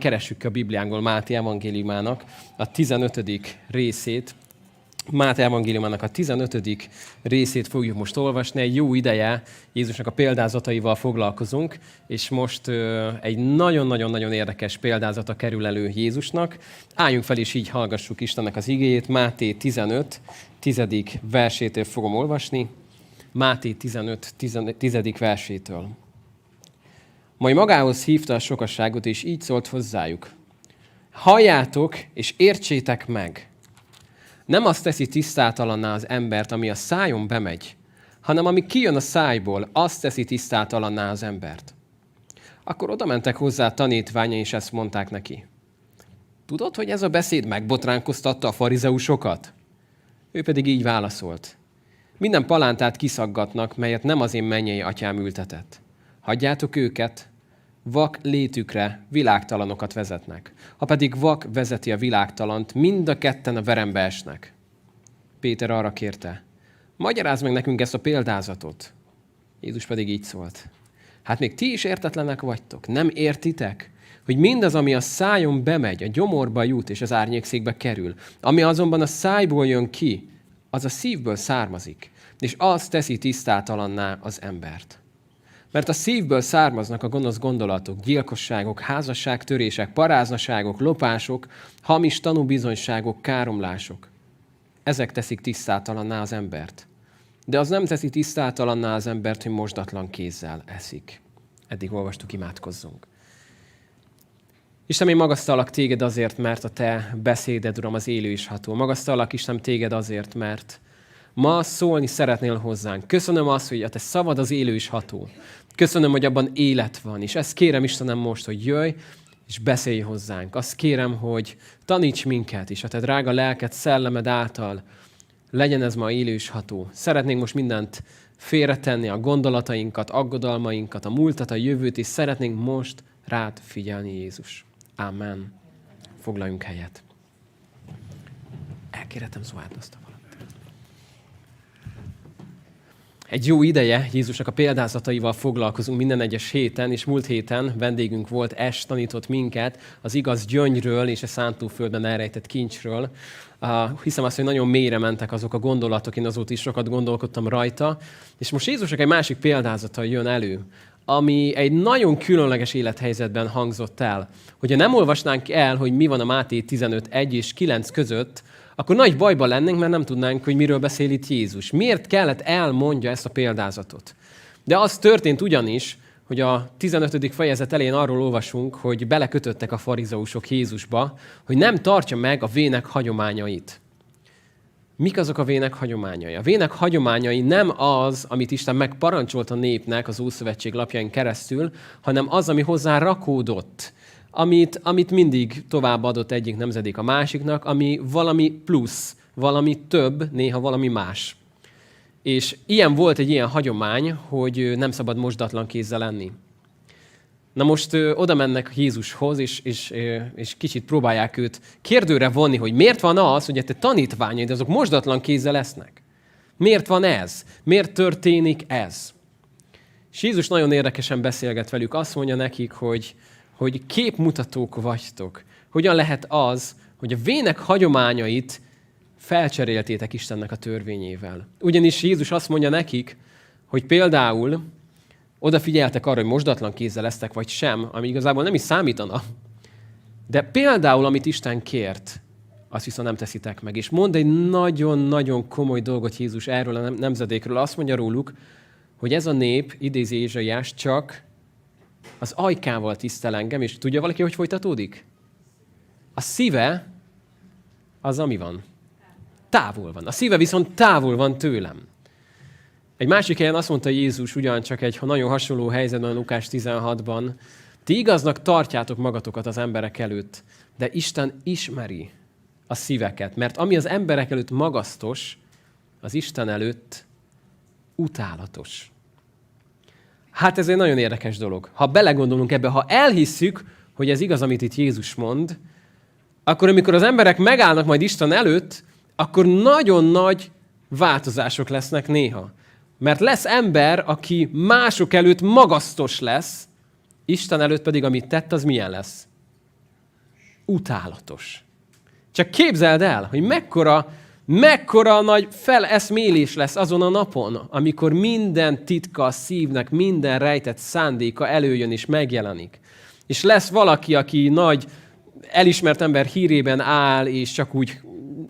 Keressük a Bibliánkból Máté evangéliumának a 15. részét. Máté evangéliumának a 15. részét fogjuk most olvasni. Egy jó ideje Jézusnak a példázataival foglalkozunk, és most egy nagyon-nagyon-nagyon érdekes példázata kerül elő Jézusnak. Álljunk fel, és így hallgassuk Istennek az igéjét. Máté 15. 10. versétől fogom olvasni. Máté 15. 10. versétől. Majd magához hívta a sokasságot, és így szólt hozzájuk. Halljátok, és értsétek meg. Nem azt teszi tisztátalanná az embert, ami a szájon bemegy, hanem ami kijön a szájból, azt teszi tisztátalanná az embert. Akkor oda mentek hozzá a tanítványa, és ezt mondták neki. Tudod, hogy ez a beszéd megbotránkoztatta a farizeusokat? Ő pedig így válaszolt. Minden palántát kiszaggatnak, melyet nem az én mennyei atyám ültetett. Hagyjátok őket, vak létükre világtalanokat vezetnek. Ha pedig vak vezeti a világtalant, mind a ketten a verembe esnek. Péter arra kérte, magyarázd meg nekünk ezt a példázatot. Jézus pedig így szólt. Hát még ti is értetlenek vagytok, nem értitek? Hogy mindaz, ami a szájon bemegy, a gyomorba jut és az árnyékszékbe kerül, ami azonban a szájból jön ki, az a szívből származik, és az teszi tisztátalanná az embert. Mert a szívből származnak a gonosz gondolatok, gyilkosságok, házasságtörések, paráznaságok, lopások, hamis tanúbizonyságok, káromlások. Ezek teszik tisztátalanná az embert. De az nem teszi tisztátalanná az embert, hogy mosdatlan kézzel eszik. Eddig olvastuk, imádkozzunk. Isten, én magasztalak téged azért, mert a te beszéded, Uram, az élő is ható. Magasztalak, Isten, téged azért, mert ma szólni szeretnél hozzánk. Köszönöm azt, hogy a te szavad az élő is ható. Köszönöm, hogy abban élet van, és ezt kérem Istenem most, hogy jöjj, és beszélj hozzánk. Azt kérem, hogy taníts minket, és a te drága lelked, szellemed által legyen ez ma élő ható. Szeretnénk most mindent félretenni, a gondolatainkat, aggodalmainkat, a múltat, a jövőt, és szeretnénk most rád figyelni, Jézus. Amen. Foglaljunk helyet. Elkérhetem Zoát azt a Egy jó ideje Jézusnak a példázataival foglalkozunk minden egyes héten, és múlt héten vendégünk volt, Es tanított minket az igaz gyöngyről és a szántóföldben elrejtett kincsről. Uh, hiszem azt, hogy nagyon mélyre mentek azok a gondolatok, én azóta is sokat gondolkodtam rajta. És most Jézusnak egy másik példázata jön elő, ami egy nagyon különleges élethelyzetben hangzott el. Hogyha nem olvasnánk el, hogy mi van a Máté 15, 1 és 9 között, akkor nagy bajba lennénk, mert nem tudnánk, hogy miről beszél itt Jézus. Miért kellett elmondja ezt a példázatot? De az történt ugyanis, hogy a 15. fejezet elején arról olvasunk, hogy belekötöttek a farizeusok Jézusba, hogy nem tartja meg a vének hagyományait. Mik azok a vének hagyományai? A vének hagyományai nem az, amit Isten megparancsolt a népnek az Ószövetség lapjain keresztül, hanem az, ami hozzá rakódott amit, amit mindig továbbadott egyik nemzedék a másiknak, ami valami plusz, valami több, néha valami más. És ilyen volt egy ilyen hagyomány, hogy nem szabad mosdatlan kézzel lenni. Na most ö, oda mennek Jézushoz, és, és, ö, és kicsit próbálják őt kérdőre vonni, hogy miért van az, hogy a te tanítványaid azok mosdatlan kézzel lesznek. Miért van ez? Miért történik ez? És Jézus nagyon érdekesen beszélget velük. Azt mondja nekik, hogy, hogy képmutatók vagytok. Hogyan lehet az, hogy a vének hagyományait felcseréltétek Istennek a törvényével. Ugyanis Jézus azt mondja nekik, hogy például odafigyeltek arra, hogy mosdatlan kézzel lesztek, vagy sem, ami igazából nem is számítana. De például, amit Isten kért, azt viszont nem teszitek meg. És mond egy nagyon-nagyon komoly dolgot Jézus erről a nemzedékről. Azt mondja róluk, hogy ez a nép, idézi Ézsaiás, csak az ajkával tisztel engem, és tudja valaki, hogy folytatódik? A szíve az, ami van. Távol van. A szíve viszont távol van tőlem. Egy másik helyen azt mondta Jézus ugyancsak egy nagyon hasonló helyzetben, Lukás 16-ban, ti igaznak tartjátok magatokat az emberek előtt, de Isten ismeri a szíveket, mert ami az emberek előtt magasztos, az Isten előtt utálatos. Hát ez egy nagyon érdekes dolog. Ha belegondolunk ebbe, ha elhisszük, hogy ez igaz, amit itt Jézus mond, akkor amikor az emberek megállnak majd Isten előtt, akkor nagyon nagy változások lesznek néha. Mert lesz ember, aki mások előtt magasztos lesz, Isten előtt pedig, amit tett, az milyen lesz? utálatos. Csak képzeld el, hogy mekkora, mekkora nagy feleszmélés lesz azon a napon, amikor minden titka a szívnek, minden rejtett szándéka előjön és megjelenik. És lesz valaki, aki nagy elismert ember hírében áll, és csak úgy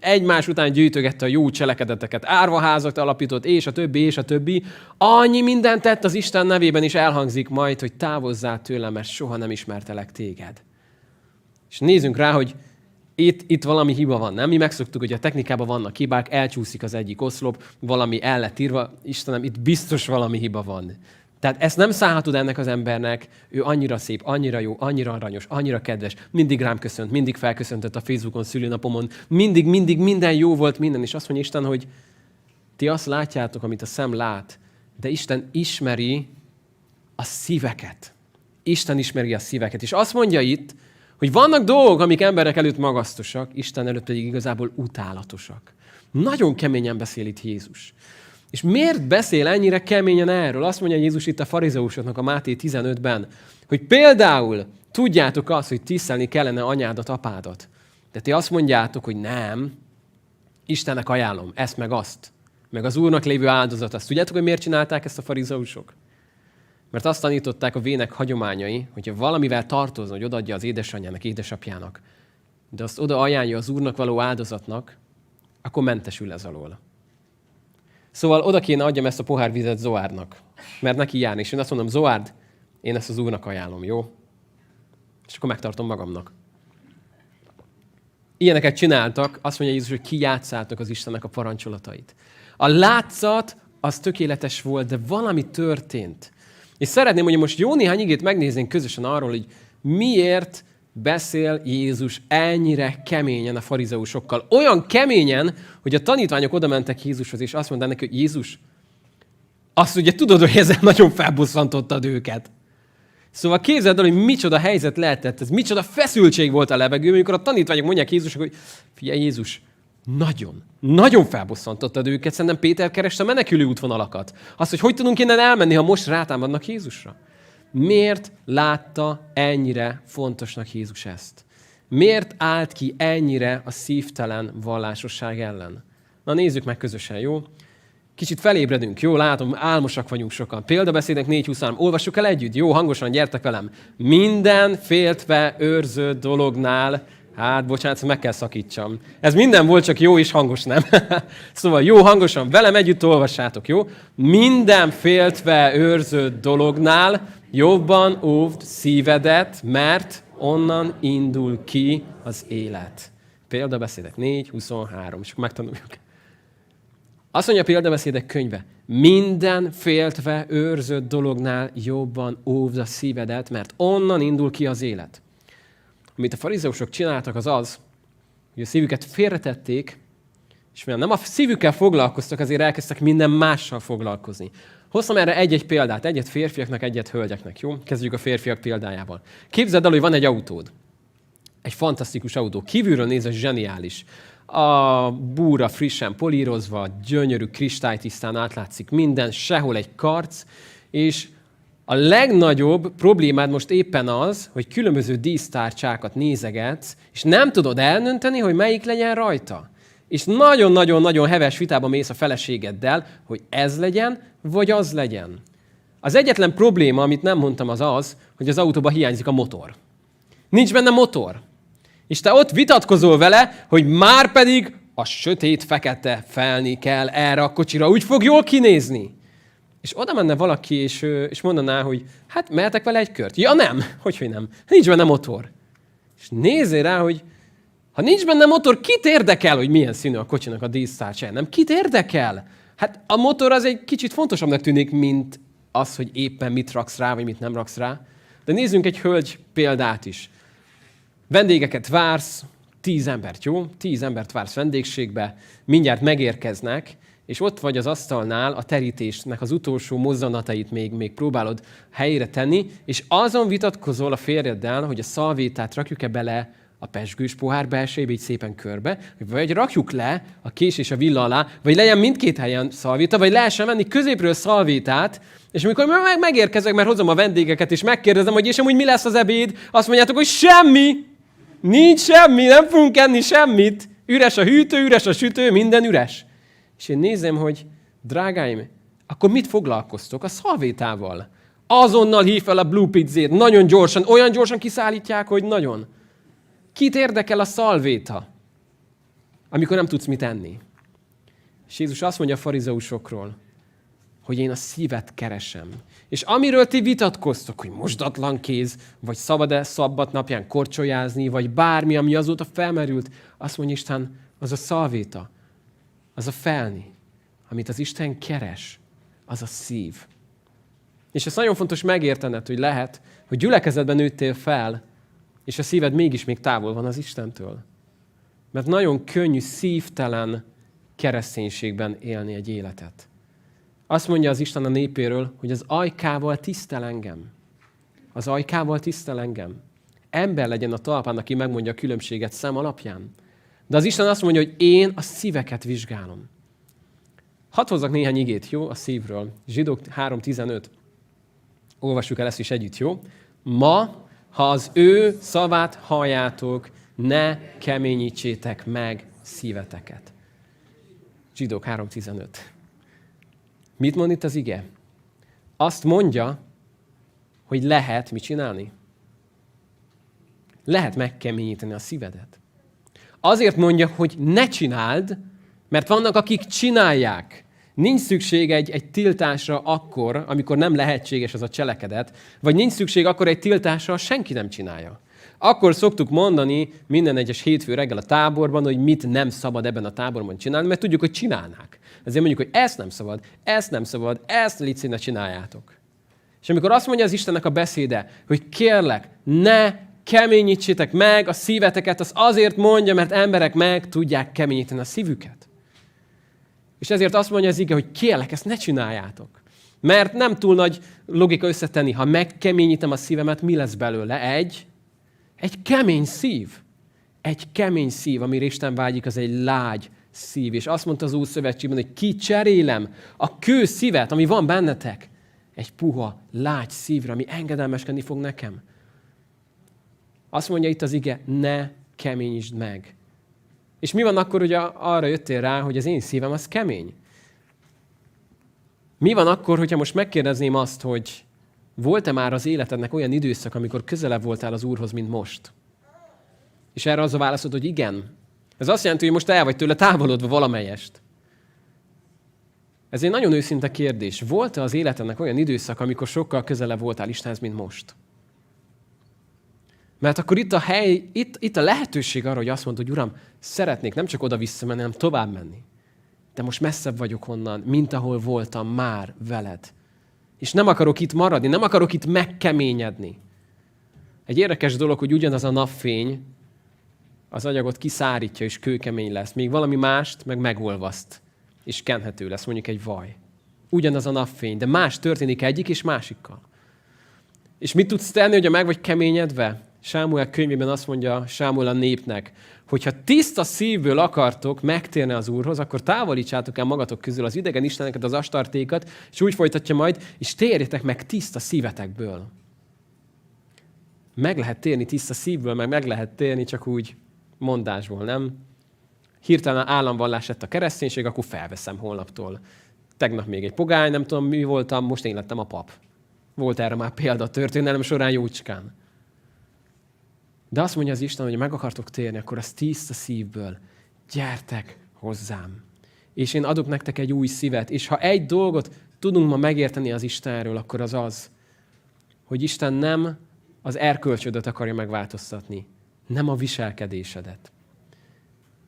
egymás után gyűjtögette a jó cselekedeteket, árvaházat alapított, és a többi, és a többi. Annyi mindent tett az Isten nevében, is elhangzik majd, hogy távozzál tőlem, mert soha nem ismertelek téged. És nézzünk rá, hogy itt, itt valami hiba van, nem? Mi megszoktuk, hogy a technikában vannak hibák, elcsúszik az egyik oszlop, valami el lett írva. Istenem, itt biztos valami hiba van. Tehát ezt nem szállhatod ennek az embernek, ő annyira szép, annyira jó, annyira aranyos, annyira kedves, mindig rám köszönt, mindig felköszöntött a Facebookon, szülőnapomon, mindig, mindig minden jó volt, minden, és azt mondja Isten, hogy ti azt látjátok, amit a szem lát, de Isten ismeri a szíveket. Isten ismeri a szíveket. És azt mondja itt, hogy vannak dolgok, amik emberek előtt magasztosak, Isten előtt pedig igazából utálatosak. Nagyon keményen beszél itt Jézus. És miért beszél ennyire keményen erről? Azt mondja Jézus itt a farizeusoknak a Máté 15-ben, hogy például tudjátok azt, hogy tisztelni kellene anyádat, apádat. De ti azt mondjátok, hogy nem, Istennek ajánlom, ezt meg azt, meg az Úrnak lévő áldozat. Azt tudjátok, hogy miért csinálták ezt a farizeusok? Mert azt tanították a vének hagyományai, hogyha valamivel tartozna, hogy odaadja az édesanyjának, édesapjának, de azt oda ajánlja az Úrnak való áldozatnak, akkor mentesül ez alól. Szóval oda kéne adjam ezt a pohár vizet Zoárnak, mert neki járni. És én azt mondom, Zoárd, én ezt az úrnak ajánlom, jó? És akkor megtartom magamnak. Ilyeneket csináltak, azt mondja Jézus, hogy kijátszáltak az Istennek a parancsolatait. A látszat az tökéletes volt, de valami történt. És szeretném, hogy most jó néhány igét megnéznénk közösen arról, hogy miért beszél Jézus ennyire keményen a farizeusokkal. Olyan keményen, hogy a tanítványok oda mentek Jézushoz, és azt mondták neki, hogy Jézus, azt ugye tudod, hogy ezzel nagyon felbosszantottad őket. Szóval képzeld el, hogy micsoda helyzet lehetett ez, micsoda feszültség volt a levegő, amikor a tanítványok mondják Jézusnak, hogy figyelj Jézus, nagyon, nagyon felbosszantottad őket. Szerintem Péter kereste menekülő útvonalakat. Azt, hogy hogy tudunk innen elmenni, ha most rátámadnak Jézusra. Miért látta ennyire fontosnak Jézus ezt? Miért állt ki ennyire a szívtelen vallásosság ellen? Na nézzük meg közösen, jó? Kicsit felébredünk, jó? Látom, álmosak vagyunk sokan. Példabeszédek 4.23. Olvassuk el együtt, jó? Hangosan, gyertek velem. Minden féltve őrző dolognál Hát, bocsánat, meg kell szakítsam. Ez minden volt, csak jó és hangos, nem? szóval jó, hangosan, velem együtt olvassátok, jó? Minden féltve őrző dolognál jobban óvd szívedet, mert onnan indul ki az élet. Példabeszédek 4, 23, és megtanuljuk. Azt mondja a példabeszédek könyve, minden féltve őrzött dolognál jobban óvd a szívedet, mert onnan indul ki az élet. Amit a farizeusok csináltak, az az, hogy a szívüket félretették, és mivel nem a szívükkel foglalkoztak, azért elkezdtek minden mással foglalkozni. Hoztam erre egy-egy példát, egyet férfiaknak, egyet hölgyeknek, jó? Kezdjük a férfiak példájával. Képzeld el, hogy van egy autód. Egy fantasztikus autó. Kívülről nézve zseniális. A búra frissen polírozva, gyönyörű, kristálytisztán átlátszik minden, sehol egy karc, és a legnagyobb problémád most éppen az, hogy különböző dísztárcsákat nézegetsz, és nem tudod elnönteni, hogy melyik legyen rajta. És nagyon-nagyon-nagyon heves vitába mész a feleségeddel, hogy ez legyen, vagy az legyen. Az egyetlen probléma, amit nem mondtam, az az, hogy az autóban hiányzik a motor. Nincs benne motor. És te ott vitatkozol vele, hogy már pedig a sötét fekete felni kell erre a kocsira. Úgy fog jól kinézni. És oda menne valaki, és, és mondaná, hogy hát mehetek vele egy kört. Ja nem, hogy, hogy nem. Nincs benne motor. És nézzél rá, hogy ha nincs benne motor, kit érdekel, hogy milyen színű a kocsinak a dísztárcsája? Nem, kit érdekel? Hát a motor az egy kicsit fontosabbnak tűnik, mint az, hogy éppen mit raksz rá, vagy mit nem raksz rá. De nézzünk egy hölgy példát is. Vendégeket vársz, tíz embert, jó? Tíz embert vársz vendégségbe, mindjárt megérkeznek, és ott vagy az asztalnál a terítésnek az utolsó mozzanatait még, még próbálod helyre tenni, és azon vitatkozol a férjeddel, hogy a szalvétát rakjuk-e bele a pesgős pohár belsébe, így szépen körbe, vagy rakjuk le a kés és a villa alá, vagy legyen mindkét helyen szalvéta, vagy lehessen menni középről szalvétát, és amikor meg megérkezek, mert hozom a vendégeket, és megkérdezem, hogy és amúgy mi lesz az ebéd, azt mondjátok, hogy semmi. Nincs semmi, nem fogunk enni semmit. Üres a hűtő, üres a sütő, minden üres. És én nézem, hogy drágáim, akkor mit foglalkoztok? A szalvétával. Azonnal hív fel a Blue Pizzét, nagyon gyorsan, olyan gyorsan kiszállítják, hogy nagyon. Kit érdekel a szalvéta, amikor nem tudsz mit enni? És Jézus azt mondja a farizeusokról, hogy én a szívet keresem. És amiről ti vitatkoztok, hogy mosdatlan kéz, vagy szabad-e szabbat napján korcsolyázni, vagy bármi, ami azóta felmerült, azt mondja Isten, az a szalvéta, az a felni, amit az Isten keres, az a szív. És ez nagyon fontos megértened, hogy lehet, hogy gyülekezetben nőttél fel, és a szíved mégis még távol van az Istentől. Mert nagyon könnyű szívtelen kereszténységben élni egy életet. Azt mondja az Isten a népéről, hogy az ajkával tisztel engem. Az ajkával tisztel engem. Ember legyen a talpán, aki megmondja a különbséget szem alapján. De az Isten azt mondja, hogy én a szíveket vizsgálom. Hadd hozzak néhány igét, jó? A szívről. Zsidók 3.15. Olvassuk el ezt is együtt, jó? Ma, ha az ő szavát halljátok, ne keményítsétek meg szíveteket. Zsidók 3.15. Mit mond itt az ige? Azt mondja, hogy lehet mit csinálni? Lehet megkeményíteni a szívedet. Azért mondja, hogy ne csináld, mert vannak, akik csinálják. Nincs szükség egy, egy tiltásra akkor, amikor nem lehetséges az a cselekedet, vagy nincs szükség akkor egy tiltásra, senki nem csinálja. Akkor szoktuk mondani minden egyes hétfő reggel a táborban, hogy mit nem szabad ebben a táborban csinálni, mert tudjuk, hogy csinálnák. Ezért mondjuk, hogy ezt nem szabad, ezt nem szabad, ezt lici ne csináljátok. És amikor azt mondja az Istennek a beszéde, hogy kérlek, ne keményítsétek meg a szíveteket, az azért mondja, mert emberek meg tudják keményíteni a szívüket. És ezért azt mondja az ige, hogy kérlek, ezt ne csináljátok. Mert nem túl nagy logika összetenni. Ha megkeményítem a szívemet, mi lesz belőle? Egy, egy kemény szív. Egy kemény szív, amire Isten vágyik, az egy lágy szív. És azt mondta az Úr Szövetségben, hogy kicserélem a kő szívet, ami van bennetek, egy puha, lágy szívre, ami engedelmeskedni fog nekem. Azt mondja itt az ige, ne keményítsd meg. És mi van akkor, hogy arra jöttél rá, hogy az én szívem az kemény? Mi van akkor, hogyha most megkérdezném azt, hogy volt-e már az életednek olyan időszak, amikor közelebb voltál az Úrhoz, mint most? És erre az a válaszod, hogy igen. Ez azt jelenti, hogy most el vagy tőle távolodva valamelyest. Ez egy nagyon őszinte kérdés. Volt-e az életednek olyan időszak, amikor sokkal közelebb voltál Istenhez, mint most? Mert akkor itt a hely, itt, itt a lehetőség arra, hogy azt mondod, hogy Uram, szeretnék nem csak oda visszamenni, hanem tovább menni. De most messzebb vagyok onnan, mint ahol voltam már veled. És nem akarok itt maradni, nem akarok itt megkeményedni. Egy érdekes dolog, hogy ugyanaz a napfény az agyagot kiszárítja, és kőkemény lesz. Még valami mást meg megolvaszt, és kenhető lesz, mondjuk egy vaj. Ugyanaz a napfény, de más történik egyik és másikkal. És mit tudsz tenni, hogyha meg vagy keményedve? Sámuel könyvében azt mondja Sámuel a népnek, hogy ha tiszta szívből akartok megtérni az Úrhoz, akkor távolítsátok el magatok közül az idegen isteneket, az astartékat, és úgy folytatja majd, és térjetek meg tiszta szívetekből. Meg lehet térni tiszta szívből, meg meg lehet térni csak úgy mondásból, nem? Hirtelen államvallás lett a kereszténység, akkor felveszem holnaptól. Tegnap még egy pogány, nem tudom mi voltam, most én lettem a pap. Volt erre már példa a történelem során jócskán. De azt mondja az Isten, hogy meg akartok térni, akkor az tiszta szívből. Gyertek hozzám. És én adok nektek egy új szívet. És ha egy dolgot tudunk ma megérteni az Istenről, akkor az az, hogy Isten nem az erkölcsödet akarja megváltoztatni, nem a viselkedésedet.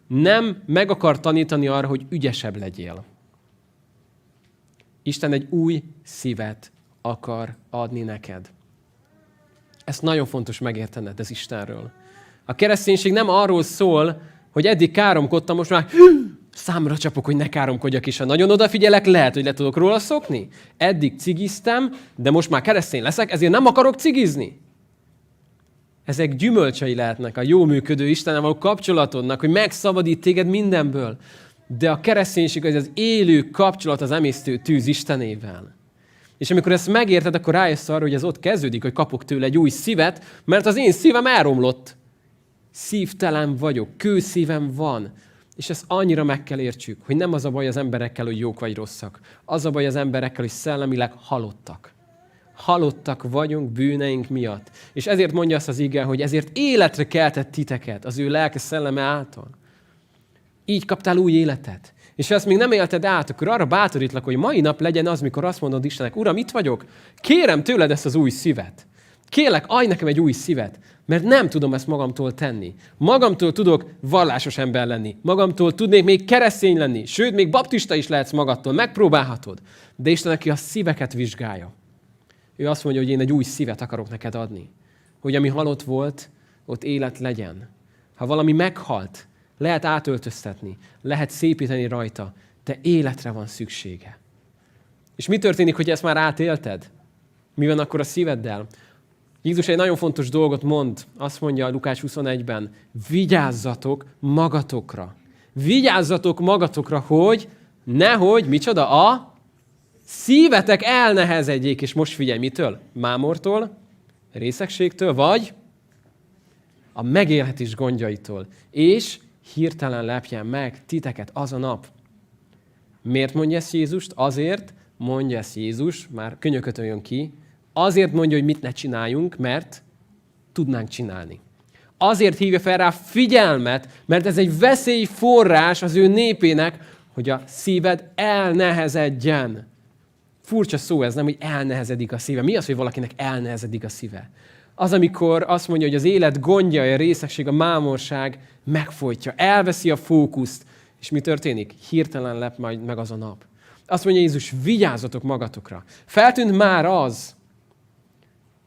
Nem meg akar tanítani arra, hogy ügyesebb legyél. Isten egy új szívet akar adni neked. Ezt nagyon fontos megértened az Istenről. A kereszténység nem arról szól, hogy eddig káromkodtam, most már számra csapok, hogy ne káromkodjak, és ha nagyon odafigyelek, lehet, hogy le tudok róla szokni. Eddig cigiztem, de most már keresztény leszek, ezért nem akarok cigizni. Ezek gyümölcsei lehetnek a jó működő Istennel való kapcsolatodnak, hogy megszabadít téged mindenből. De a kereszténység az az élő kapcsolat az emésztő tűz Istenével. És amikor ezt megérted, akkor rájössz arra, hogy ez ott kezdődik, hogy kapok tőle egy új szívet, mert az én szívem elromlott. szívtelen vagyok, kőszívem van. És ezt annyira meg kell értsük, hogy nem az a baj az emberekkel, hogy jók vagy rosszak. Az a baj az emberekkel, hogy szellemileg halottak. Halottak vagyunk bűneink miatt. És ezért mondja azt az ige, hogy ezért életre keltett titeket az ő lelke szelleme által. Így kaptál új életet. És ha ezt még nem élted át, akkor arra bátorítlak, hogy mai nap legyen az, mikor azt mondod Istennek, Uram, itt vagyok, kérem tőled ezt az új szívet. Kérlek, adj nekem egy új szívet, mert nem tudom ezt magamtól tenni. Magamtól tudok vallásos ember lenni. Magamtól tudnék még keresztény lenni. Sőt, még baptista is lehetsz magadtól. Megpróbálhatod. De Isten, aki a szíveket vizsgálja. Ő azt mondja, hogy én egy új szívet akarok neked adni. Hogy ami halott volt, ott élet legyen. Ha valami meghalt, lehet átöltöztetni, lehet szépíteni rajta, de életre van szüksége. És mi történik, hogy ezt már átélted? Mi van akkor a szíveddel? Jézus egy nagyon fontos dolgot mond, azt mondja a Lukás 21-ben, vigyázzatok magatokra. Vigyázzatok magatokra, hogy nehogy, micsoda, a szívetek elnehezedjék, és most figyelj, mitől? Mámortól, részegségtől, vagy a megélhetés gondjaitól. És hirtelen lepjen meg titeket az a nap. Miért mondja ezt Jézust? Azért mondja ezt Jézus, már könyökötön jön ki, azért mondja, hogy mit ne csináljunk, mert tudnánk csinálni. Azért hívja fel rá figyelmet, mert ez egy veszélyforrás az ő népének, hogy a szíved elnehezedjen. Furcsa szó ez, nem, hogy elnehezedik a szíve. Mi az, hogy valakinek elnehezedik a szíve? Az, amikor azt mondja, hogy az élet gondja, a részegség, a mámorság megfojtja, elveszi a fókuszt, és mi történik? Hirtelen lep majd meg az a nap. Azt mondja Jézus, vigyázzatok magatokra. Feltűnt már az,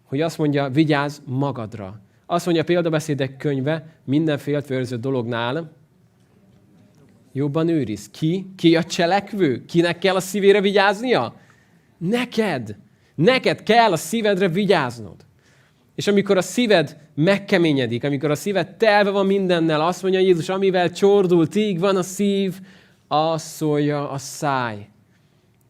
hogy azt mondja, vigyázz magadra. Azt mondja a példabeszédek könyve, minden féltőrző dolognál jobban őriz. Ki? Ki a cselekvő? Kinek kell a szívére vigyáznia? Neked. Neked kell a szívedre vigyáznod. És amikor a szíved megkeményedik, amikor a szíved telve van mindennel, azt mondja Jézus, amivel csordult, így van a szív, azt szólja a száj.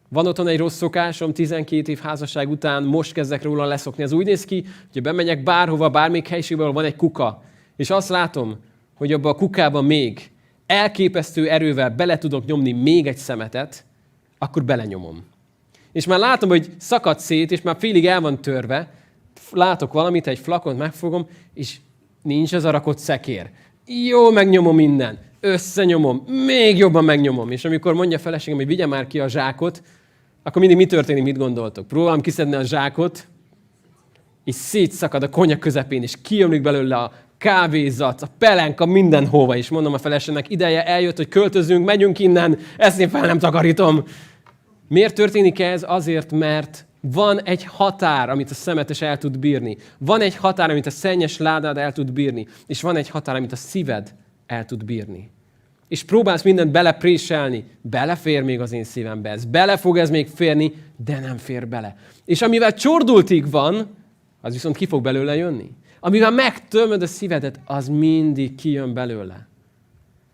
Van otthon egy rossz szokásom, 12 év házasság után most kezdek róla leszokni. Ez úgy néz ki, hogy bemegyek bárhova, bármelyik helyiségben, ahol van egy kuka, és azt látom, hogy abban a kukában még elképesztő erővel bele tudok nyomni még egy szemetet, akkor belenyomom. És már látom, hogy szakad szét, és már félig el van törve, látok valamit, egy flakont megfogom, és nincs az a rakott szekér. Jó, megnyomom minden. Összenyomom, még jobban megnyomom. És amikor mondja a feleségem, hogy vigye már ki a zsákot, akkor mindig mi történik, mit gondoltok? Próbálom kiszedni a zsákot, és szétszakad a konyak közepén, és kijömlik belőle a kávézat, a pelenka, mindenhova. És mondom a feleségnek, ideje eljött, hogy költözünk, megyünk innen, ezt én fel nem takarítom. Miért történik ez? Azért, mert van egy határ, amit a szemetes el tud bírni. Van egy határ, amit a szennyes ládád el tud bírni. És van egy határ, amit a szíved el tud bírni. És próbálsz mindent belepréselni. Belefér még az én szívembe ez. Bele fog ez még férni, de nem fér bele. És amivel csordultig van, az viszont ki fog belőle jönni. Amivel megtömöd a szívedet, az mindig kijön belőle.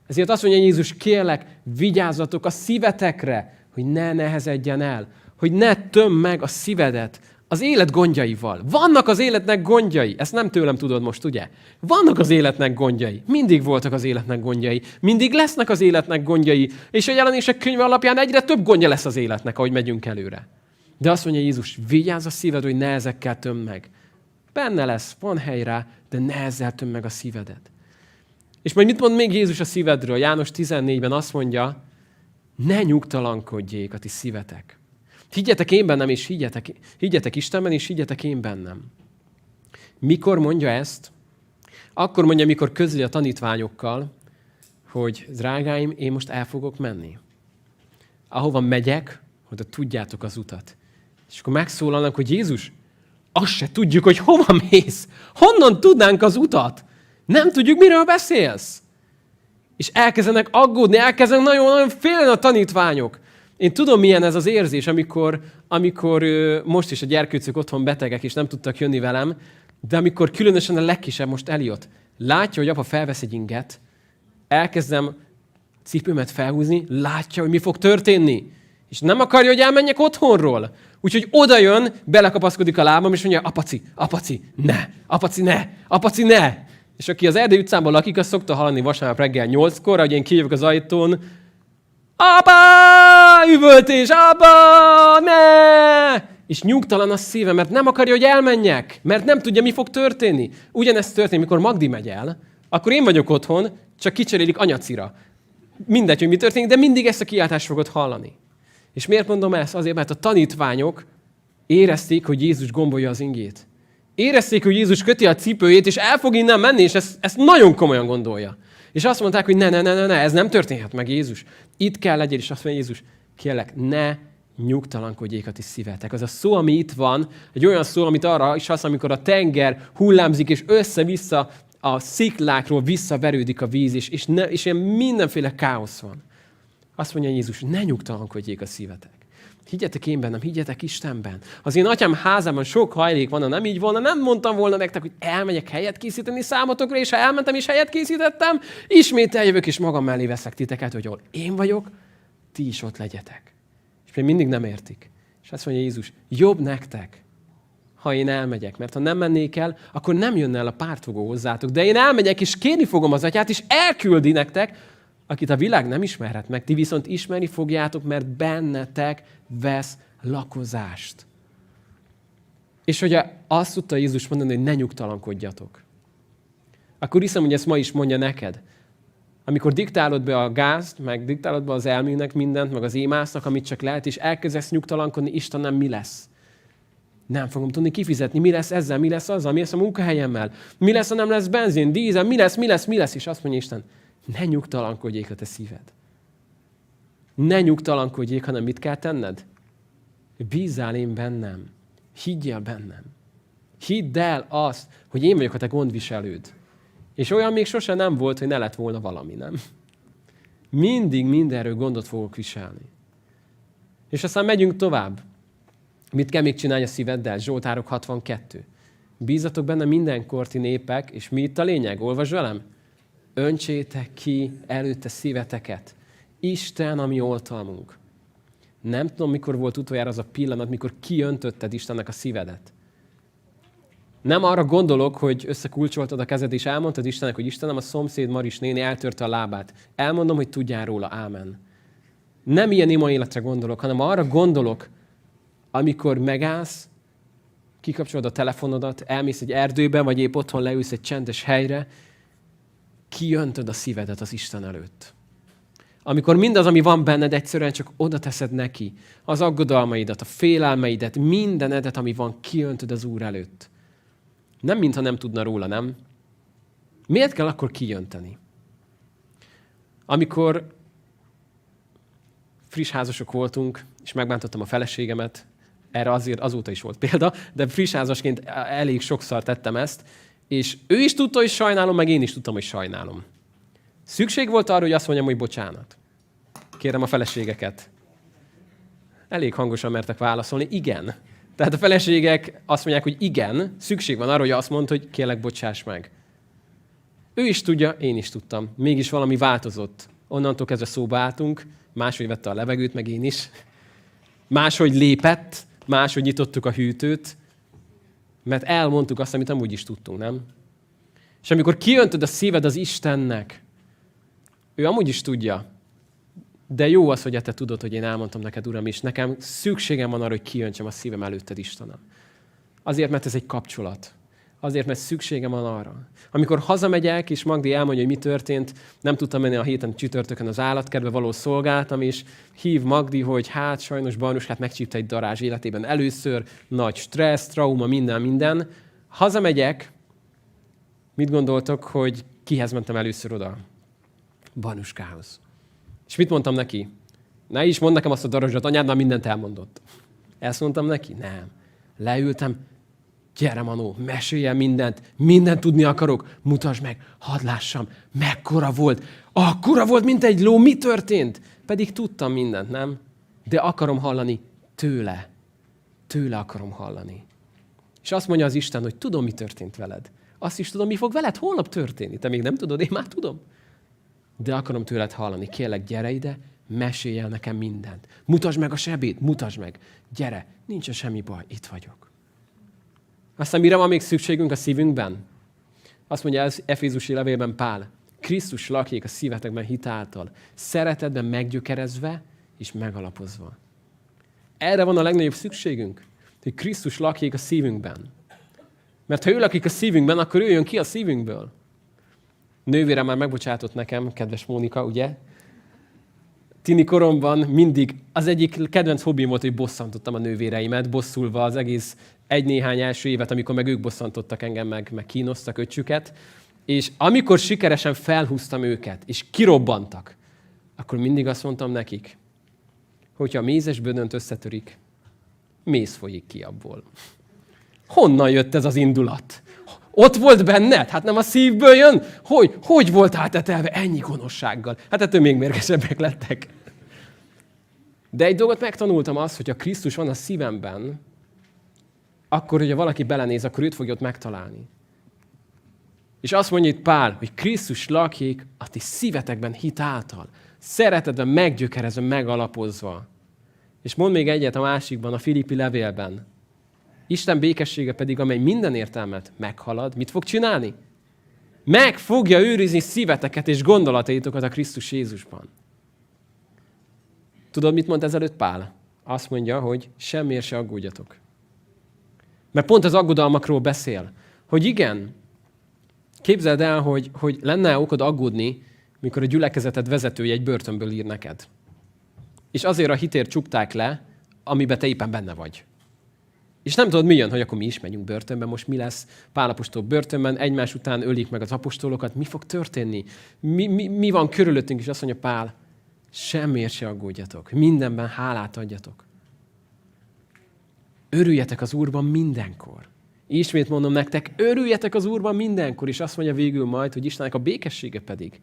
Ezért azt mondja Jézus, kérlek, vigyázzatok a szívetekre, hogy ne nehezedjen el hogy ne töm meg a szívedet az élet gondjaival. Vannak az életnek gondjai. Ezt nem tőlem tudod most, ugye? Vannak az életnek gondjai. Mindig voltak az életnek gondjai. Mindig lesznek az életnek gondjai. És a jelenések könyve alapján egyre több gondja lesz az életnek, ahogy megyünk előre. De azt mondja Jézus, vigyázz a szíved, hogy ne ezekkel töm meg. Benne lesz, van hely rá, de ne ezzel töm meg a szívedet. És majd mit mond még Jézus a szívedről? János 14-ben azt mondja, ne nyugtalankodjék a ti szívetek. Higgyetek én bennem, és higgyetek, higgyetek Istenben, és higgyetek én bennem. Mikor mondja ezt? Akkor mondja, mikor közli a tanítványokkal, hogy drágáim, én most el fogok menni. Ahova megyek, oda tudjátok az utat. És akkor megszólalnak, hogy Jézus, azt se tudjuk, hogy hova mész. Honnan tudnánk az utat? Nem tudjuk, miről beszélsz. És elkezdenek aggódni, elkezdenek nagyon-nagyon félni a tanítványok. Én tudom, milyen ez az érzés, amikor, amikor most is a gyerkőcök otthon betegek, és nem tudtak jönni velem, de amikor különösen a legkisebb most eljött, látja, hogy apa felvesz egy inget, elkezdem cipőmet felhúzni, látja, hogy mi fog történni. És nem akarja, hogy elmenjek otthonról. Úgyhogy oda jön, belekapaszkodik a lábam, és mondja, apaci, apaci, ne, apaci, ne, apaci, ne. És aki az Erdély utcában lakik, az szokta hallani vasárnap reggel nyolckor, hogy én kijövök az ajtón, Apa! Üvöltés! Apa! Ne! És nyugtalan a szíve, mert nem akarja, hogy elmenjek, mert nem tudja, mi fog történni. Ugyanezt történik, mikor Magdi megy el, akkor én vagyok otthon, csak kicserélik anyacira. Mindegy, hogy mi történik, de mindig ezt a kiáltást fogod hallani. És miért mondom ezt? Azért, mert a tanítványok érezték, hogy Jézus gombolja az ingét. Érezték, hogy Jézus köti a cipőjét, és el fog innen menni, és ezt, ezt nagyon komolyan gondolja. És azt mondták, hogy ne, ne, ne, ne, ne, ez nem történhet meg, Jézus. Itt kell legyél, és azt mondja Jézus, kérlek, ne nyugtalankodjék a ti szívetek. Az a szó, ami itt van, egy olyan szó, amit arra is használ, amikor a tenger hullámzik, és össze-vissza a sziklákról visszaverődik a víz, és, és, ne, és ilyen mindenféle káosz van. Azt mondja Jézus, ne nyugtalankodjék a szívetek. Higgyetek én bennem, higgyetek Istenben. Az én atyám házában sok hajlék van, ha nem így volna, nem mondtam volna nektek, hogy elmegyek helyet készíteni számotokra, és ha elmentem és helyet készítettem, ismét eljövök, és magam mellé veszek titeket, hogy ahol én vagyok, ti is ott legyetek. És még mindig nem értik. És azt mondja Jézus, jobb nektek, ha én elmegyek, mert ha nem mennék el, akkor nem jönne el a pártfogó hozzátok. De én elmegyek, és kérni fogom az atyát, és elküldi nektek, akit a világ nem ismerhet meg, ti viszont ismerni fogjátok, mert bennetek vesz lakozást. És hogyha azt tudta Jézus mondani, hogy ne nyugtalankodjatok, akkor hiszem, hogy ezt ma is mondja neked. Amikor diktálod be a gázt, meg diktálod be az elmének mindent, meg az émásznak, amit csak lehet, és elkezdesz nyugtalankodni, Istenem, mi lesz? Nem fogom tudni kifizetni. Mi lesz ezzel? Mi lesz azzal? Mi lesz a munkahelyemmel? Mi lesz, ha nem lesz benzin, dízel? Mi lesz, mi lesz, mi lesz? És azt mondja Isten, ne nyugtalankodjék a te szíved. Ne nyugtalankodjék, hanem mit kell tenned? Bízzál én bennem. Higgyél bennem. Hidd el azt, hogy én vagyok a te gondviselőd. És olyan még sose nem volt, hogy ne lett volna valami, nem? Mindig mindenről gondot fogok viselni. És aztán megyünk tovább. Mit kell még csinálni a szíveddel? Zsoltárok 62. Bízatok benne mindenkorti népek, és mi itt a lényeg? Olvasd velem? öntsétek ki előtte szíveteket. Isten a mi oltalmunk. Nem tudom, mikor volt utoljára az a pillanat, mikor kiöntötted Istennek a szívedet. Nem arra gondolok, hogy összekulcsoltad a kezed, és elmondtad Istennek, hogy Istenem, a szomszéd Maris néni eltörte a lábát. Elmondom, hogy tudjál róla. Ámen. Nem ilyen ima életre gondolok, hanem arra gondolok, amikor megállsz, kikapcsolod a telefonodat, elmész egy erdőbe, vagy épp otthon leülsz egy csendes helyre, kiöntöd a szívedet az Isten előtt. Amikor mindaz, ami van benned, egyszerűen csak oda teszed neki, az aggodalmaidat, a félelmeidet, mindenedet, ami van, kiöntöd az Úr előtt. Nem, mintha nem tudna róla, nem? Miért kell akkor kijönteni? Amikor friss házasok voltunk, és megbántottam a feleségemet, erre azért azóta is volt példa, de friss házasként elég sokszor tettem ezt, és ő is tudta, hogy sajnálom, meg én is tudtam, hogy sajnálom. Szükség volt arra, hogy azt mondjam, hogy bocsánat. Kérem a feleségeket. Elég hangosan mertek válaszolni. Igen. Tehát a feleségek azt mondják, hogy igen, szükség van arra, hogy azt mondd, hogy kérlek, bocsáss meg. Ő is tudja, én is tudtam. Mégis valami változott. Onnantól kezdve szóba álltunk, máshogy vette a levegőt, meg én is. Máshogy lépett, máshogy nyitottuk a hűtőt, mert elmondtuk azt, amit amúgy is tudtunk, nem? És amikor kijöntöd a szíved az Istennek, ő amúgy is tudja, de jó az, hogy te tudod, hogy én elmondtam neked, Uram, és nekem szükségem van arra, hogy kijöntsem a szívem előtted, Istenem. Azért, mert ez egy kapcsolat. Azért, mert szükségem van arra. Amikor hazamegyek, és Magdi elmondja, hogy mi történt, nem tudtam menni a héten csütörtökön az állatkertbe való szolgáltam, és hív Magdi, hogy hát sajnos hát megcsípte egy darázs életében először, nagy stressz, trauma, minden, minden. Hazamegyek, mit gondoltok, hogy kihez mentem először oda? Barnuskához. És mit mondtam neki? Ne is mondd nekem azt a darázsat, anyád már mindent elmondott. Ezt mondtam neki? Nem. Leültem, gyere Manó, mesélj mindent, mindent tudni akarok, mutasd meg, hadd lássam, mekkora volt. Akkora volt, mint egy ló, mi történt? Pedig tudtam mindent, nem? De akarom hallani tőle. Tőle akarom hallani. És azt mondja az Isten, hogy tudom, mi történt veled. Azt is tudom, mi fog veled holnap történni. Te még nem tudod, én már tudom. De akarom tőled hallani. Kérlek, gyere ide, mesélj el nekem mindent. Mutasd meg a sebét, mutasd meg. Gyere, nincs semmi baj, itt vagyok. Aztán mire van még szükségünk a szívünkben? Azt mondja az Efézusi levélben Pál, Krisztus lakjék a szívetekben hitáltal, szeretetben meggyökerezve és megalapozva. Erre van a legnagyobb szükségünk, hogy Krisztus lakjék a szívünkben. Mert ha ő lakik a szívünkben, akkor ő jön ki a szívünkből. Nővérem már megbocsátott nekem, kedves Mónika, ugye? Tini koromban mindig az egyik kedvenc hobbim volt, hogy bosszantottam a nővéreimet, bosszulva az egész egy-néhány első évet, amikor meg ők bosszantottak engem, meg, meg kínoztak öcsüket. És amikor sikeresen felhúztam őket, és kirobbantak, akkor mindig azt mondtam nekik, hogyha a mézes bödönt összetörik, méz folyik ki abból. Honnan jött ez az indulat? Ott volt benned? Hát nem a szívből jön? Hogy, hogy volt átetelve ennyi gonoszsággal? Hát ettől még mérgesebbek lettek. De egy dolgot megtanultam az, hogy a Krisztus van a szívemben, akkor, hogyha valaki belenéz, akkor őt fogja ott megtalálni. És azt mondja itt Pál, hogy Krisztus lakjék a ti szívetekben hit által, szeretetben meggyökerezve, megalapozva. És mond még egyet a másikban, a Filippi levélben. Isten békessége pedig, amely minden értelmet meghalad, mit fog csinálni? Meg fogja őrizni szíveteket és gondolataitokat a Krisztus Jézusban. Tudod, mit mond ezelőtt Pál? Azt mondja, hogy semmiért se aggódjatok. Mert pont az aggodalmakról beszél. Hogy igen, képzeld el, hogy, hogy lenne okod aggódni, mikor a gyülekezeted vezetője egy börtönből ír neked. És azért a hitért csukták le, amiben te éppen benne vagy. És nem tudod, mi jön, hogy akkor mi is megyünk börtönbe, most mi lesz Pálapostól börtönben, egymás után ölik meg az apostolokat, mi fog történni? Mi, mi, mi van körülöttünk? És azt mondja Pál, semmiért se aggódjatok, mindenben hálát adjatok. Örüljetek az Úrban mindenkor. Ismét mondom nektek, örüljetek az Úrban mindenkor, és azt mondja végül majd, hogy Istennek a békessége pedig,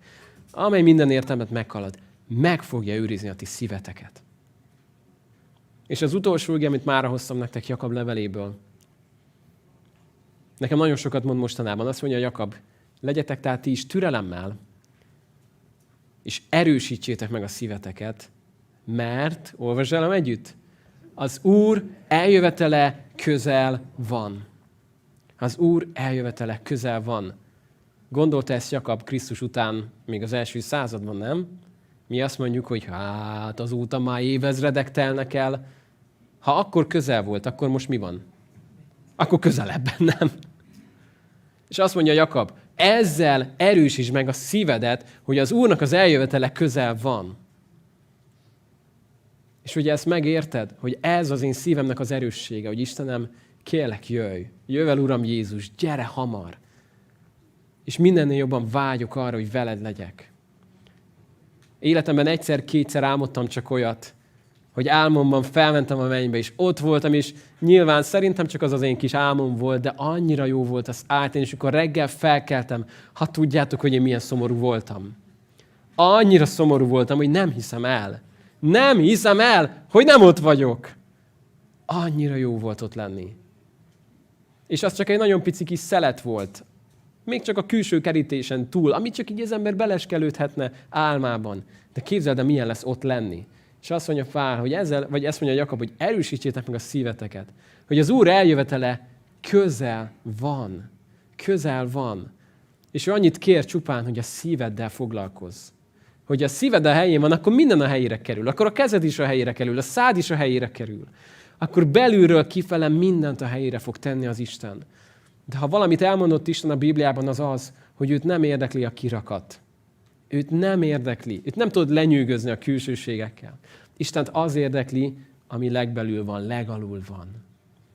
amely minden értelmet meghalad, meg fogja őrizni a ti szíveteket. És az utolsó ügy, amit már hoztam nektek Jakab leveléből. Nekem nagyon sokat mond mostanában. Azt mondja Jakab, legyetek tehát ti is türelemmel, és erősítsétek meg a szíveteket, mert, olvasd együtt, az Úr eljövetele közel van. Az Úr eljövetele közel van. Gondolta ezt Jakab Krisztus után, még az első században, nem? Mi azt mondjuk, hogy hát azóta már évezredek telnek el, ha akkor közel volt, akkor most mi van? Akkor közelebb, nem? És azt mondja Jakab, ezzel erősítsd meg a szívedet, hogy az Úrnak az eljövetele közel van. És ugye ezt megérted, hogy ez az én szívemnek az erőssége, hogy Istenem, kérlek, jöjj. Jöjj el, Uram Jézus, gyere hamar. És mindennél jobban vágyok arra, hogy veled legyek. Életemben egyszer-kétszer álmodtam csak olyat, hogy álmomban felmentem a mennybe, és ott voltam, és nyilván szerintem csak az az én kis álmom volt, de annyira jó volt az átén, és akkor reggel felkeltem, ha tudjátok, hogy én milyen szomorú voltam. Annyira szomorú voltam, hogy nem hiszem el. Nem hiszem el, hogy nem ott vagyok. Annyira jó volt ott lenni. És az csak egy nagyon pici kis szelet volt. Még csak a külső kerítésen túl, amit csak így az ember beleskelődhetne álmában. De képzeld el, milyen lesz ott lenni. És azt mondja Pál, hogy ezzel, vagy ezt mondja Jakab, hogy erősítsétek meg a szíveteket. Hogy az Úr eljövetele közel van. Közel van. És ő annyit kér csupán, hogy a szíveddel foglalkozz. Hogy a szíved a helyén van, akkor minden a helyére kerül. Akkor a kezed is a helyére kerül, a szád is a helyére kerül. Akkor belülről kifele mindent a helyére fog tenni az Isten. De ha valamit elmondott Isten a Bibliában, az az, hogy őt nem érdekli a kirakat. Őt nem érdekli. Őt nem tudod lenyűgözni a külsőségekkel. Istent az érdekli, ami legbelül van, legalul van.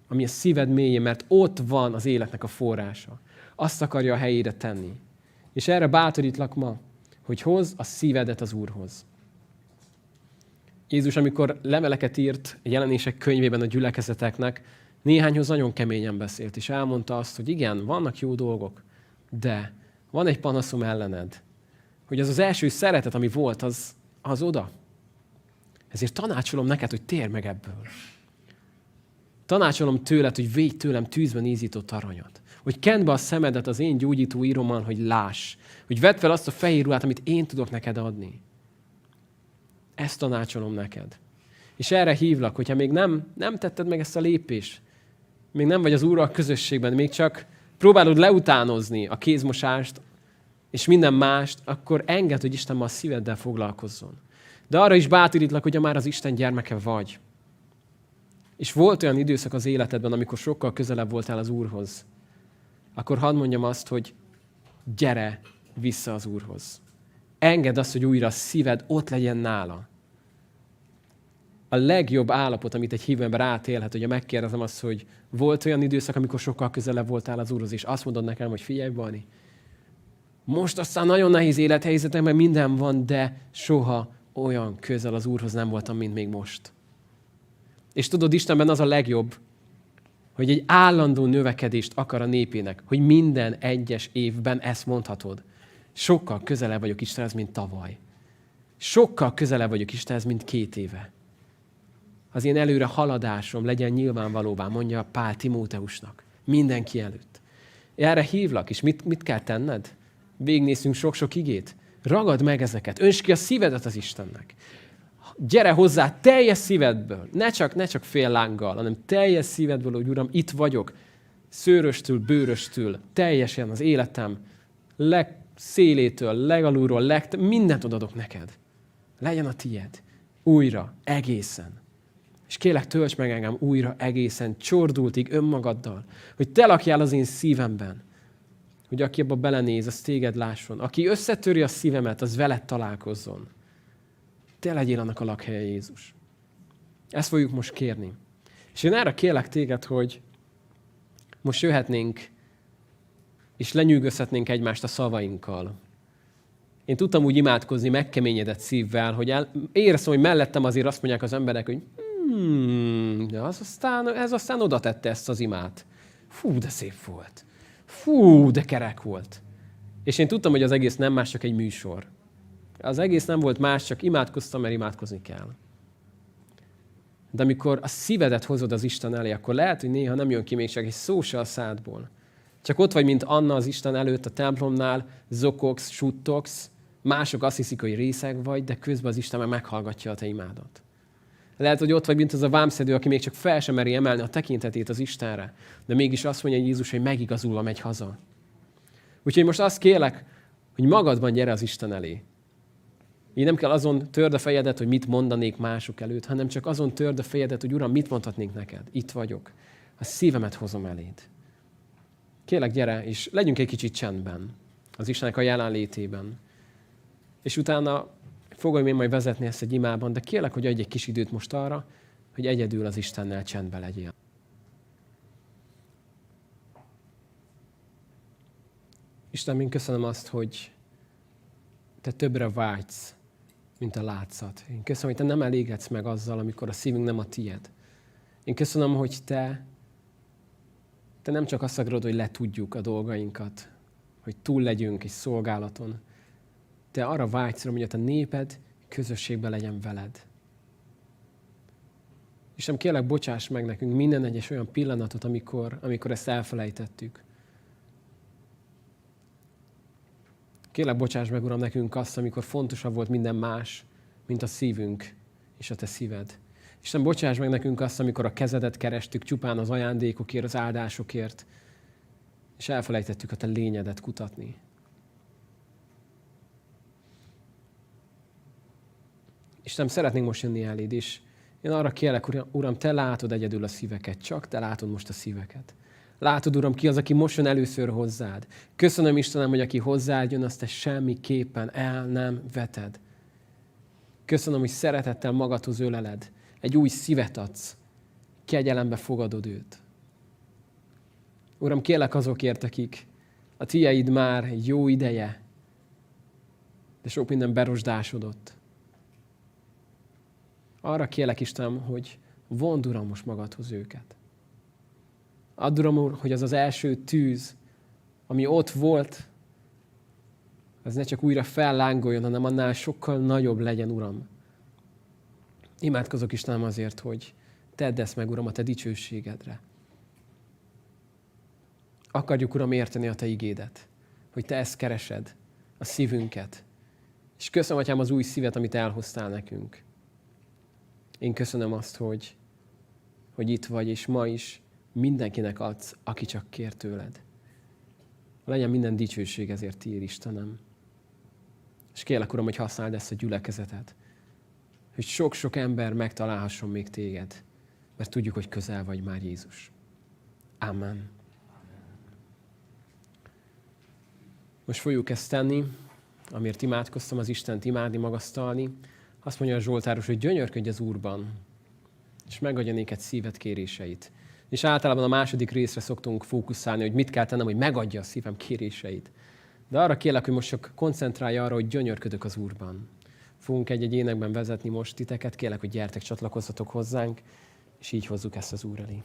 Ami a szíved mélyén, mert ott van az életnek a forrása. Azt akarja a helyére tenni. És erre bátorítlak ma, hogy hoz a szívedet az Úrhoz. Jézus, amikor leveleket írt a jelenések könyvében a gyülekezeteknek, néhányhoz nagyon keményen beszélt, és elmondta azt, hogy igen, vannak jó dolgok, de van egy panaszom ellened, hogy az az első szeretet, ami volt, az, az oda. Ezért tanácsolom neked, hogy térj meg ebből. Tanácsolom tőled, hogy védj tőlem tűzben ízított aranyat. Hogy kend be a szemedet az én gyógyító írommal, hogy láss. Hogy vedd fel azt a fehér ruhát, amit én tudok neked adni. Ezt tanácsolom neked. És erre hívlak, hogyha még nem, nem tetted meg ezt a lépést, még nem vagy az Úrral közösségben, még csak próbálod leutánozni a kézmosást, és minden mást, akkor enged, hogy Isten ma a szíveddel foglalkozzon. De arra is bátorítlak, hogy már az Isten gyermeke vagy. És volt olyan időszak az életedben, amikor sokkal közelebb voltál az Úrhoz, akkor hadd mondjam azt, hogy gyere vissza az Úrhoz. Engedd azt, hogy újra a szíved ott legyen nála. A legjobb állapot, amit egy hívő ember átélhet, hogyha megkérdezem azt, hogy volt olyan időszak, amikor sokkal közelebb voltál az Úrhoz, és azt mondod nekem, hogy figyelj, Bani, most aztán nagyon nehéz élethelyzetem, mert minden van, de soha olyan közel az Úrhoz nem voltam, mint még most. És tudod, Istenben az a legjobb, hogy egy állandó növekedést akar a népének, hogy minden egyes évben ezt mondhatod. Sokkal közelebb vagyok Istenhez, mint tavaly. Sokkal közelebb vagyok Istenhez, mint két éve. Az én előre haladásom legyen nyilvánvalóvá, mondja Pál Timóteusnak. Mindenki előtt. Erre hívlak, és mit, mit kell tenned? Végnézzünk sok-sok igét. Ragad meg ezeket. Önts ki a szívedet az Istennek gyere hozzá teljes szívedből, ne csak, ne csak fél lánggal, hanem teljes szívedből, hogy Uram, itt vagyok, szőröstül, bőröstül, teljesen az életem legszélétől, legalulról, leg, mindent odadok neked. Legyen a tied. Újra, egészen. És kélek, tölts meg engem újra egészen, csordultig önmagaddal, hogy te lakjál az én szívemben, hogy aki abba belenéz, az téged lásson. Aki összetöri a szívemet, az veled találkozzon te legyél annak a lakhelye, Jézus. Ezt fogjuk most kérni. És én erre kérlek téged, hogy most jöhetnénk, és lenyűgözhetnénk egymást a szavainkkal. Én tudtam úgy imádkozni megkeményedett szívvel, hogy el, éreztem, hogy mellettem azért azt mondják az emberek, hogy hmm, de az aztán, ez aztán oda tette ezt az imát. Fú, de szép volt. Fú, de kerek volt. És én tudtam, hogy az egész nem más, csak egy műsor. Az egész nem volt más, csak imádkoztam, mert imádkozni kell. De amikor a szívedet hozod az Isten elé, akkor lehet, hogy néha nem jön ki még csak egy szó se a szádból. Csak ott vagy, mint Anna az Isten előtt a templomnál, zokogsz, suttogsz, mások azt hiszik, hogy részeg vagy, de közben az Isten meg meghallgatja a te imádat. Lehet, hogy ott vagy, mint az a vámszedő, aki még csak fel sem meri emelni a tekintetét az Istenre, de mégis azt mondja Jézus, hogy megigazulva megy haza. Úgyhogy most azt kérlek, hogy magadban gyere az Isten elé. Így nem kell azon törd a fejedet, hogy mit mondanék mások előtt, hanem csak azon törd a fejedet, hogy Uram, mit mondhatnék neked? Itt vagyok. A szívemet hozom eléd. Kérlek, gyere, és legyünk egy kicsit csendben. Az Istennek a jelenlétében. És utána fogom én majd vezetni ezt egy imában, de kérlek, hogy adj egy kis időt most arra, hogy egyedül az Istennel csendben legyél. Isten, én köszönöm azt, hogy te többre vágysz, mint a látszat. Én köszönöm, hogy te nem elégedsz meg azzal, amikor a szívünk nem a tied. Én köszönöm, hogy te, te nem csak azt akarod, hogy letudjuk a dolgainkat, hogy túl legyünk egy szolgálaton. Te arra vágysz, hogy a te néped közösségben legyen veled. És nem kérlek, bocsáss meg nekünk minden egyes olyan pillanatot, amikor, amikor ezt elfelejtettük. Kérlek, bocsáss meg, Uram, nekünk azt, amikor fontosabb volt minden más, mint a szívünk és a Te szíved. Isten, bocsáss meg nekünk azt, amikor a kezedet kerestük csupán az ajándékokért, az áldásokért, és elfelejtettük a Te lényedet kutatni. Isten, szeretnénk most jönni eléd, és én arra kérlek, Uram, Te látod egyedül a szíveket, csak Te látod most a szíveket. Látod, Uram, ki az, aki most jön először hozzád. Köszönöm, Istenem, hogy aki hozzád jön, azt te semmiképpen el nem veted. Köszönöm, hogy szeretettel magadhoz öleled. Egy új szívet adsz. Kegyelembe fogadod őt. Uram, kérlek azokért, akik a tieid már jó ideje, de sok minden berosdásodott. Arra kérlek, Istenem, hogy vond, Uram, most magadhoz őket. Add, Uram Úr, hogy az az első tűz, ami ott volt, az ne csak újra fellángoljon, hanem annál sokkal nagyobb legyen, Uram. Imádkozok Istenem azért, hogy tedd ezt meg, Uram, a Te dicsőségedre. Akarjuk, Uram, érteni a Te igédet, hogy Te ezt keresed, a szívünket. És köszönöm, Atyám, az új szívet, amit elhoztál nekünk. Én köszönöm azt, hogy, hogy itt vagy, és ma is mindenkinek adsz, aki csak kér tőled. Legyen minden dicsőség ezért tiéd, Istenem. És kérlek, Uram, hogy használd ezt a gyülekezetet, hogy sok-sok ember megtalálhasson még téged, mert tudjuk, hogy közel vagy már Jézus. Amen. Most fogjuk ezt tenni, amiért imádkoztam, az Istent imádni, magasztalni. Azt mondja a Zsoltáros, hogy gyönyörködj az Úrban, és megadja néked szívet kéréseit. És általában a második részre szoktunk fókuszálni, hogy mit kell tennem, hogy megadja a szívem kéréseit. De arra kérlek, hogy most csak koncentrálj arra, hogy gyönyörködök az Úrban. Fogunk egy-egy énekben vezetni most titeket, kérlek, hogy gyertek, csatlakozzatok hozzánk, és így hozzuk ezt az Úr elé.